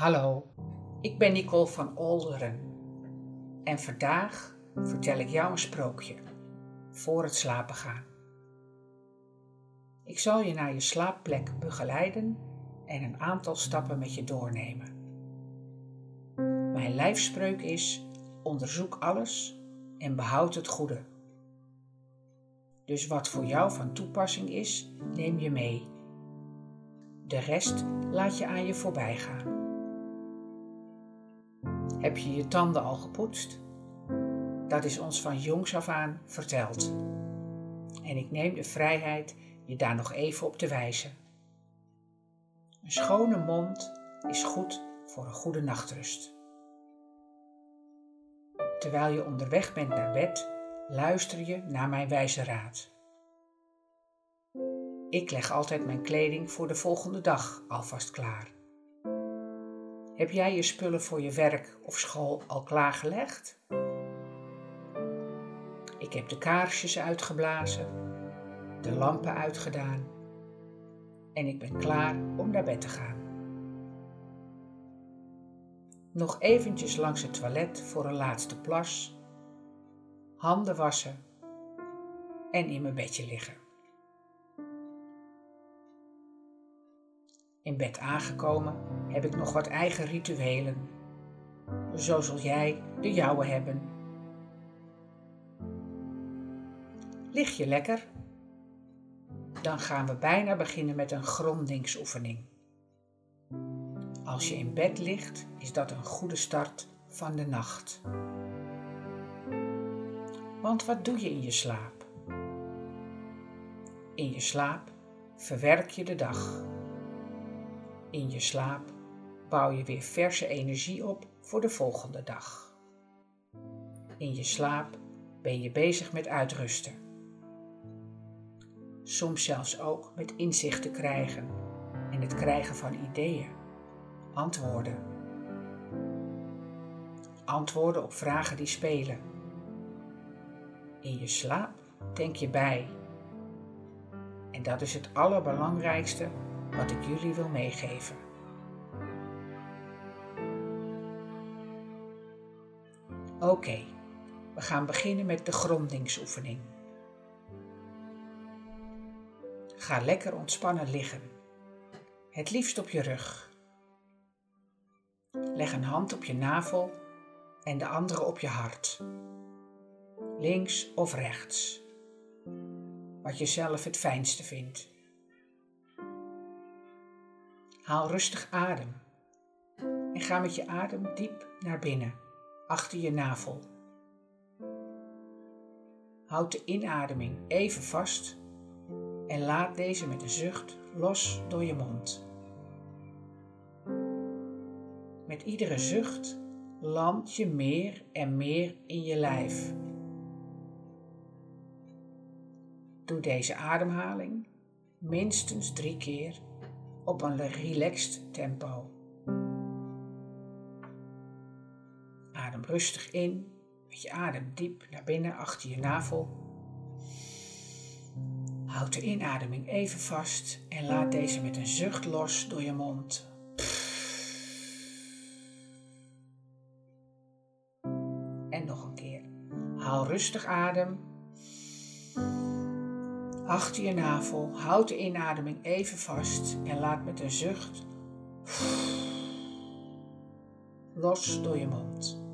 Hallo, ik ben Nicole van Olderen en vandaag vertel ik jou een sprookje voor het slapen gaan. Ik zal je naar je slaapplek begeleiden en een aantal stappen met je doornemen. Mijn lijfspreuk is: onderzoek alles en behoud het goede. Dus wat voor jou van toepassing is, neem je mee. De rest laat je aan je voorbij gaan. Heb je je tanden al gepoetst? Dat is ons van jongs af aan verteld. En ik neem de vrijheid je daar nog even op te wijzen. Een schone mond is goed voor een goede nachtrust. Terwijl je onderweg bent naar bed, luister je naar mijn wijze raad. Ik leg altijd mijn kleding voor de volgende dag alvast klaar. Heb jij je spullen voor je werk of school al klaargelegd? Ik heb de kaarsjes uitgeblazen, de lampen uitgedaan en ik ben klaar om naar bed te gaan. Nog eventjes langs het toilet voor een laatste plas, handen wassen en in mijn bedje liggen. In bed aangekomen heb ik nog wat eigen rituelen. Zo zul jij de jouwe hebben. Lig je lekker? Dan gaan we bijna beginnen met een grondingsoefening. Als je in bed ligt, is dat een goede start van de nacht. Want wat doe je in je slaap? In je slaap verwerk je de dag. In je slaap bouw je weer verse energie op voor de volgende dag. In je slaap ben je bezig met uitrusten. Soms zelfs ook met inzichten krijgen en het krijgen van ideeën, antwoorden. Antwoorden op vragen die spelen. In je slaap denk je bij. En dat is het allerbelangrijkste wat ik jullie wil meegeven. Oké, we gaan beginnen met de grondingsoefening. Ga lekker ontspannen liggen, het liefst op je rug. Leg een hand op je navel en de andere op je hart, links of rechts, wat je zelf het fijnste vindt. Haal rustig adem en ga met je adem diep naar binnen, achter je navel. Houd de inademing even vast en laat deze met een zucht los door je mond. Met iedere zucht land je meer en meer in je lijf. Doe deze ademhaling minstens drie keer op een relaxed tempo. Adem rustig in met je adem diep naar binnen achter je navel. Houd de inademing even vast en laat deze met een zucht los door je mond. En nog een keer. Haal rustig adem achter je navel. Houd de inademing even vast en laat met een zucht los door je mond.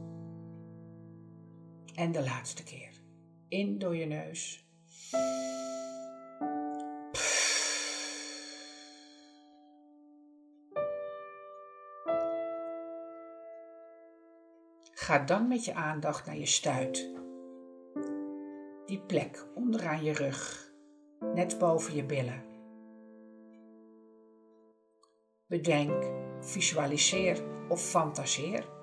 En de laatste keer. In door je neus. Ga dan met je aandacht naar je stuit. Die plek onderaan je rug net boven je billen. Bedenk, visualiseer of fantaseer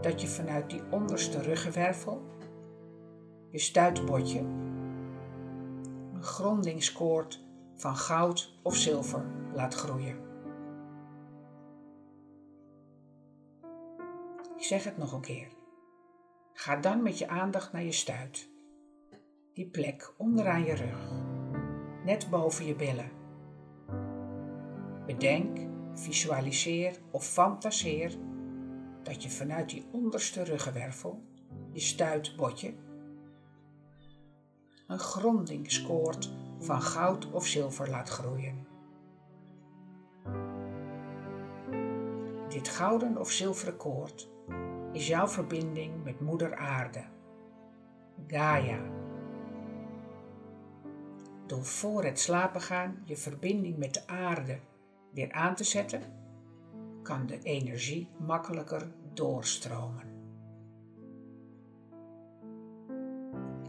dat je vanuit die onderste ruggenwervel, je stuitbordje, een grondingskoord van goud of zilver laat groeien. Ik zeg het nog een keer. Ga dan met je aandacht naar je stuit die plek onderaan je rug, net boven je billen. Bedenk, visualiseer of fantaseer dat je vanuit die onderste ruggenwervel, je stuitbotje, een grondingskoord van goud of zilver laat groeien. Dit gouden of zilveren koord is jouw verbinding met Moeder Aarde, Gaia. Door voor het slapen gaan je verbinding met de aarde weer aan te zetten, kan de energie makkelijker doorstromen.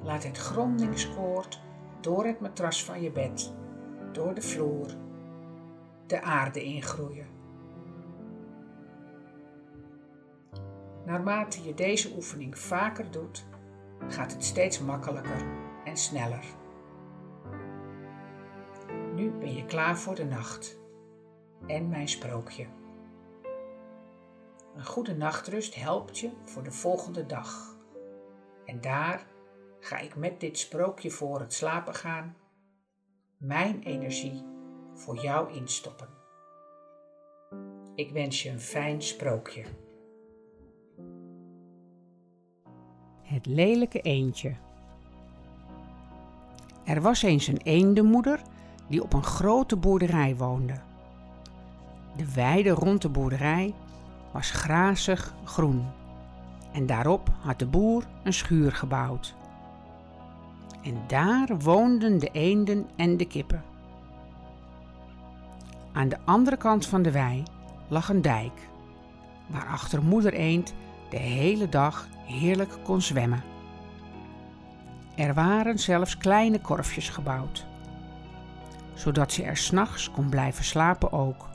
Laat het grondingskoord door het matras van je bed, door de vloer, de aarde ingroeien. Naarmate je deze oefening vaker doet, gaat het steeds makkelijker en sneller. Nu ben je klaar voor de nacht en mijn sprookje. Een goede nachtrust helpt je voor de volgende dag. En daar ga ik met dit sprookje voor het slapen gaan mijn energie voor jou instoppen. Ik wens je een fijn sprookje. Het lelijke eendje. Er was eens een eendenmoeder die op een grote boerderij woonde. De weide rond de boerderij was grazig groen en daarop had de boer een schuur gebouwd. En daar woonden de eenden en de kippen. Aan de andere kant van de wei lag een dijk, waarachter moeder eend de hele dag heerlijk kon zwemmen. Er waren zelfs kleine korfjes gebouwd, zodat ze er s'nachts kon blijven slapen ook.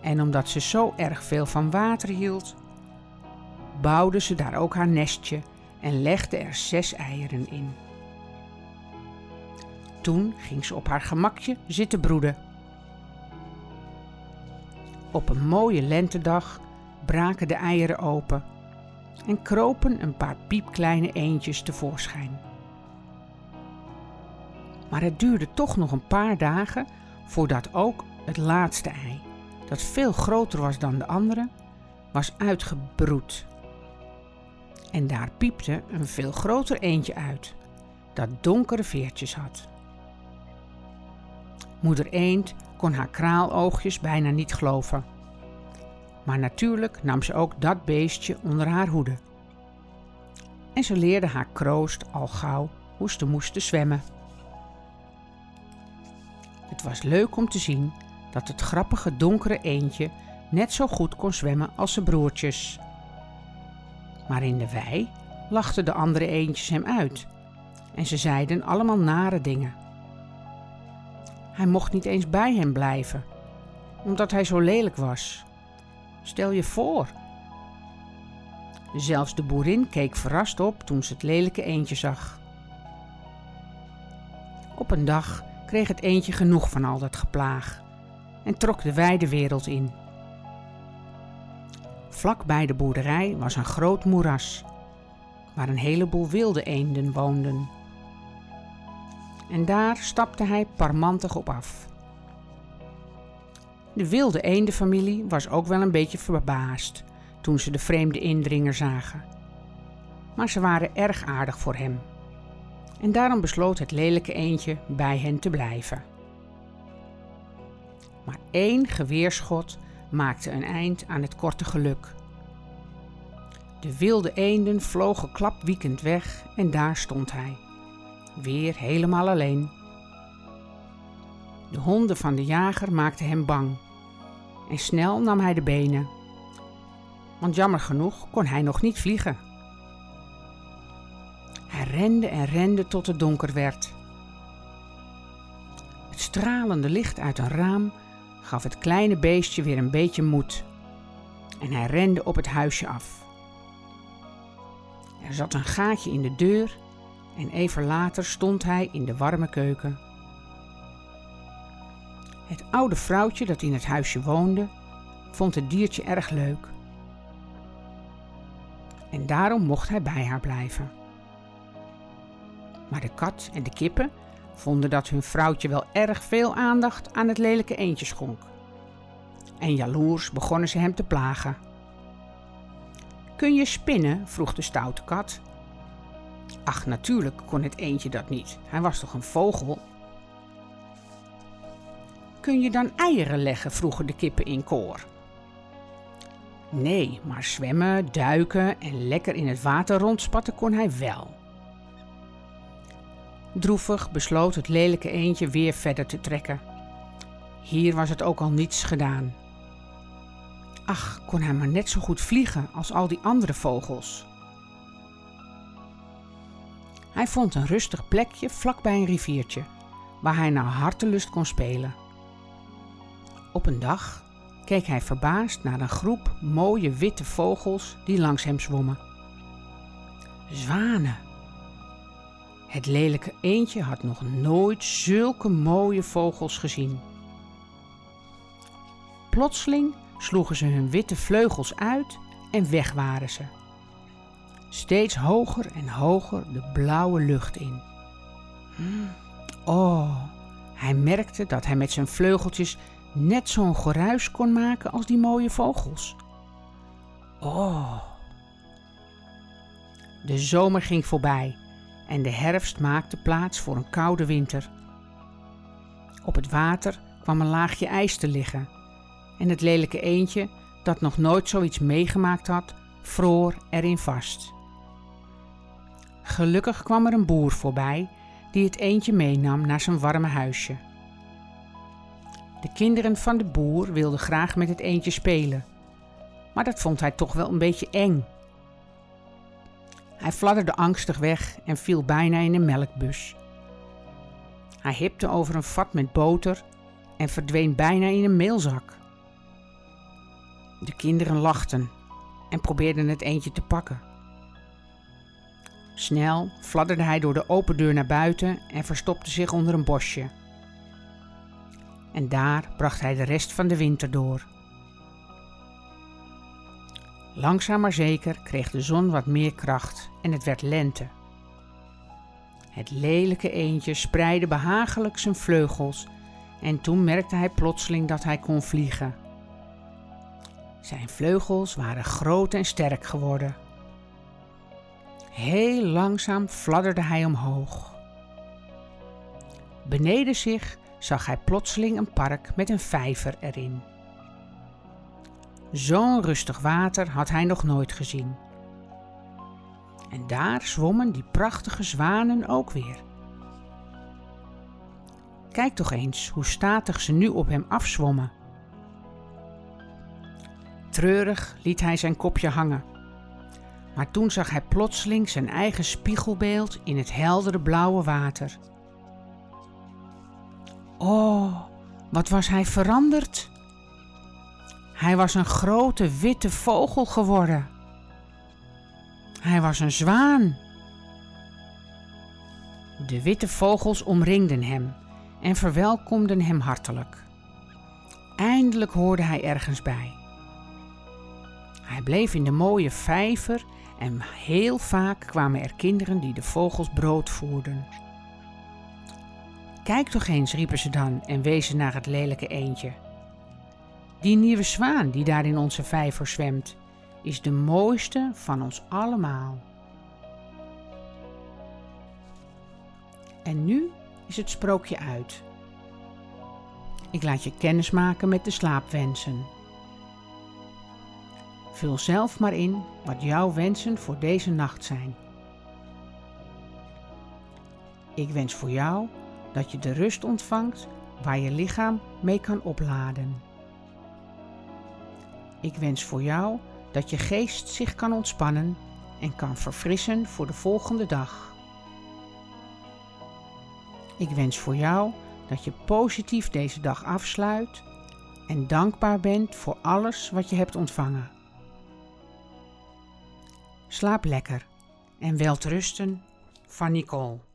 En omdat ze zo erg veel van water hield, bouwde ze daar ook haar nestje en legde er zes eieren in. Toen ging ze op haar gemakje zitten broeden. Op een mooie lentedag braken de eieren open en kropen een paar piepkleine eendjes tevoorschijn. Maar het duurde toch nog een paar dagen voordat ook het laatste ei, dat veel groter was dan de andere, was uitgebroed. En daar piepte een veel groter eendje uit, dat donkere veertjes had. Moeder eend kon haar kraaloogjes bijna niet geloven. Maar natuurlijk nam ze ook dat beestje onder haar hoede. En ze leerde haar kroost al gauw hoe ze moesten zwemmen. Het was leuk om te zien dat het grappige donkere eendje net zo goed kon zwemmen als zijn broertjes. Maar in de wei lachten de andere eendjes hem uit en ze zeiden allemaal nare dingen. Hij mocht niet eens bij hem blijven, omdat hij zo lelijk was. Stel je voor. Zelfs de boerin keek verrast op toen ze het lelijke eendje zag. Op een dag kreeg het eendje genoeg van al dat geplaag en trok de wijde wereld in. Vlak bij de boerderij was een groot moeras, waar een heleboel wilde eenden woonden. En daar stapte hij parmantig op af. De wilde eendenfamilie was ook wel een beetje verbaasd toen ze de vreemde indringer zagen. Maar ze waren erg aardig voor hem. En daarom besloot het lelijke eendje bij hen te blijven. Maar één geweerschot maakte een eind aan het korte geluk. De wilde eenden vlogen klapwiekend weg en daar stond hij, weer helemaal alleen. De honden van de jager maakten hem bang en snel nam hij de benen, want jammer genoeg kon hij nog niet vliegen. Hij rende en rende tot het donker werd. Het stralende licht uit een raam gaf het kleine beestje weer een beetje moed. En hij rende op het huisje af. Er zat een gaatje in de deur en even later stond hij in de warme keuken. Het oude vrouwtje dat in het huisje woonde, vond het diertje erg leuk. En daarom mocht hij bij haar blijven. Maar de kat en de kippen vonden dat hun vrouwtje wel erg veel aandacht aan het lelijke eendje schonk. en jaloers begonnen ze hem te plagen. Kun je spinnen? vroeg de stoute kat. Ach, natuurlijk kon het eendje dat niet. Hij was toch een vogel? Kun je dan eieren leggen? vroegen de kippen in koor. Nee, maar zwemmen, duiken en lekker in het water rondspatten kon hij wel. Droevig besloot het lelijke eendje weer verder te trekken. Hier was het ook al niets gedaan. Ach, kon hij maar net zo goed vliegen als al die andere vogels. Hij vond een rustig plekje vlakbij een riviertje, waar hij naar hartelust kon spelen. Op een dag keek hij verbaasd naar een groep mooie witte vogels die langs hem zwommen. Zwanen. Het lelijke eendje had nog nooit zulke mooie vogels gezien. Plotseling sloegen ze hun witte vleugels uit en weg waren ze. Steeds hoger en hoger de blauwe lucht in. Oh, hij merkte dat hij met zijn vleugeltjes net zo'n geruis kon maken als die mooie vogels. Oh. De zomer ging voorbij en de herfst maakte plaats voor een koude winter. Op het water kwam een laagje ijs te liggen en het lelijke eendje, dat nog nooit zoiets meegemaakt had, vroor erin vast. Gelukkig kwam er een boer voorbij die het eendje meenam naar zijn warme huisje. De kinderen van de boer wilden graag met het eendje spelen, maar dat vond hij toch wel een beetje eng. Hij fladderde angstig weg en viel bijna in een melkbus. Hij hipte over een vat met boter en verdween bijna in een meelzak. De kinderen lachten en probeerden het eendje te pakken. Snel fladderde hij door de open deur naar buiten en verstopte zich onder een bosje. En daar bracht hij de rest van de winter door. Langzaam maar zeker kreeg de zon wat meer kracht en het werd lente. Het lelijke eendje spreidde behagelijk zijn vleugels en toen merkte hij plotseling dat hij kon vliegen. Zijn vleugels waren groot en sterk geworden. Heel langzaam fladderde hij omhoog. Beneden zich zag hij plotseling een park met een vijver erin. Zo'n rustig water had hij nog nooit gezien. En daar zwommen die prachtige zwanen ook weer. Kijk toch eens hoe statig ze nu op hem afzwommen. Treurig liet hij zijn kopje hangen. Maar toen zag hij plotseling zijn eigen spiegelbeeld in het heldere blauwe water. Oh, wat was hij veranderd? Hij was een grote witte vogel geworden. Hij was een zwaan. De witte vogels omringden hem en verwelkomden hem hartelijk. Eindelijk hoorde hij ergens bij. Hij bleef in de mooie vijver en heel vaak kwamen er kinderen die de vogels brood voerden. Kijk toch eens, riepen ze dan en wezen naar het lelijke eendje. Die nieuwe zwaan die daar in onze vijver zwemt, is de mooiste van ons allemaal. En nu is het sprookje uit. Ik laat je kennis maken met de slaapwensen. Vul zelf maar in wat jouw wensen voor deze nacht zijn. Ik wens voor jou dat je de rust ontvangt waar je lichaam mee kan opladen. Ik wens voor jou dat je geest zich kan ontspannen en kan verfrissen voor de volgende dag. Ik wens voor jou dat je positief deze dag afsluit en dankbaar bent voor alles wat je hebt ontvangen. Slaap lekker en welterusten van Nicole.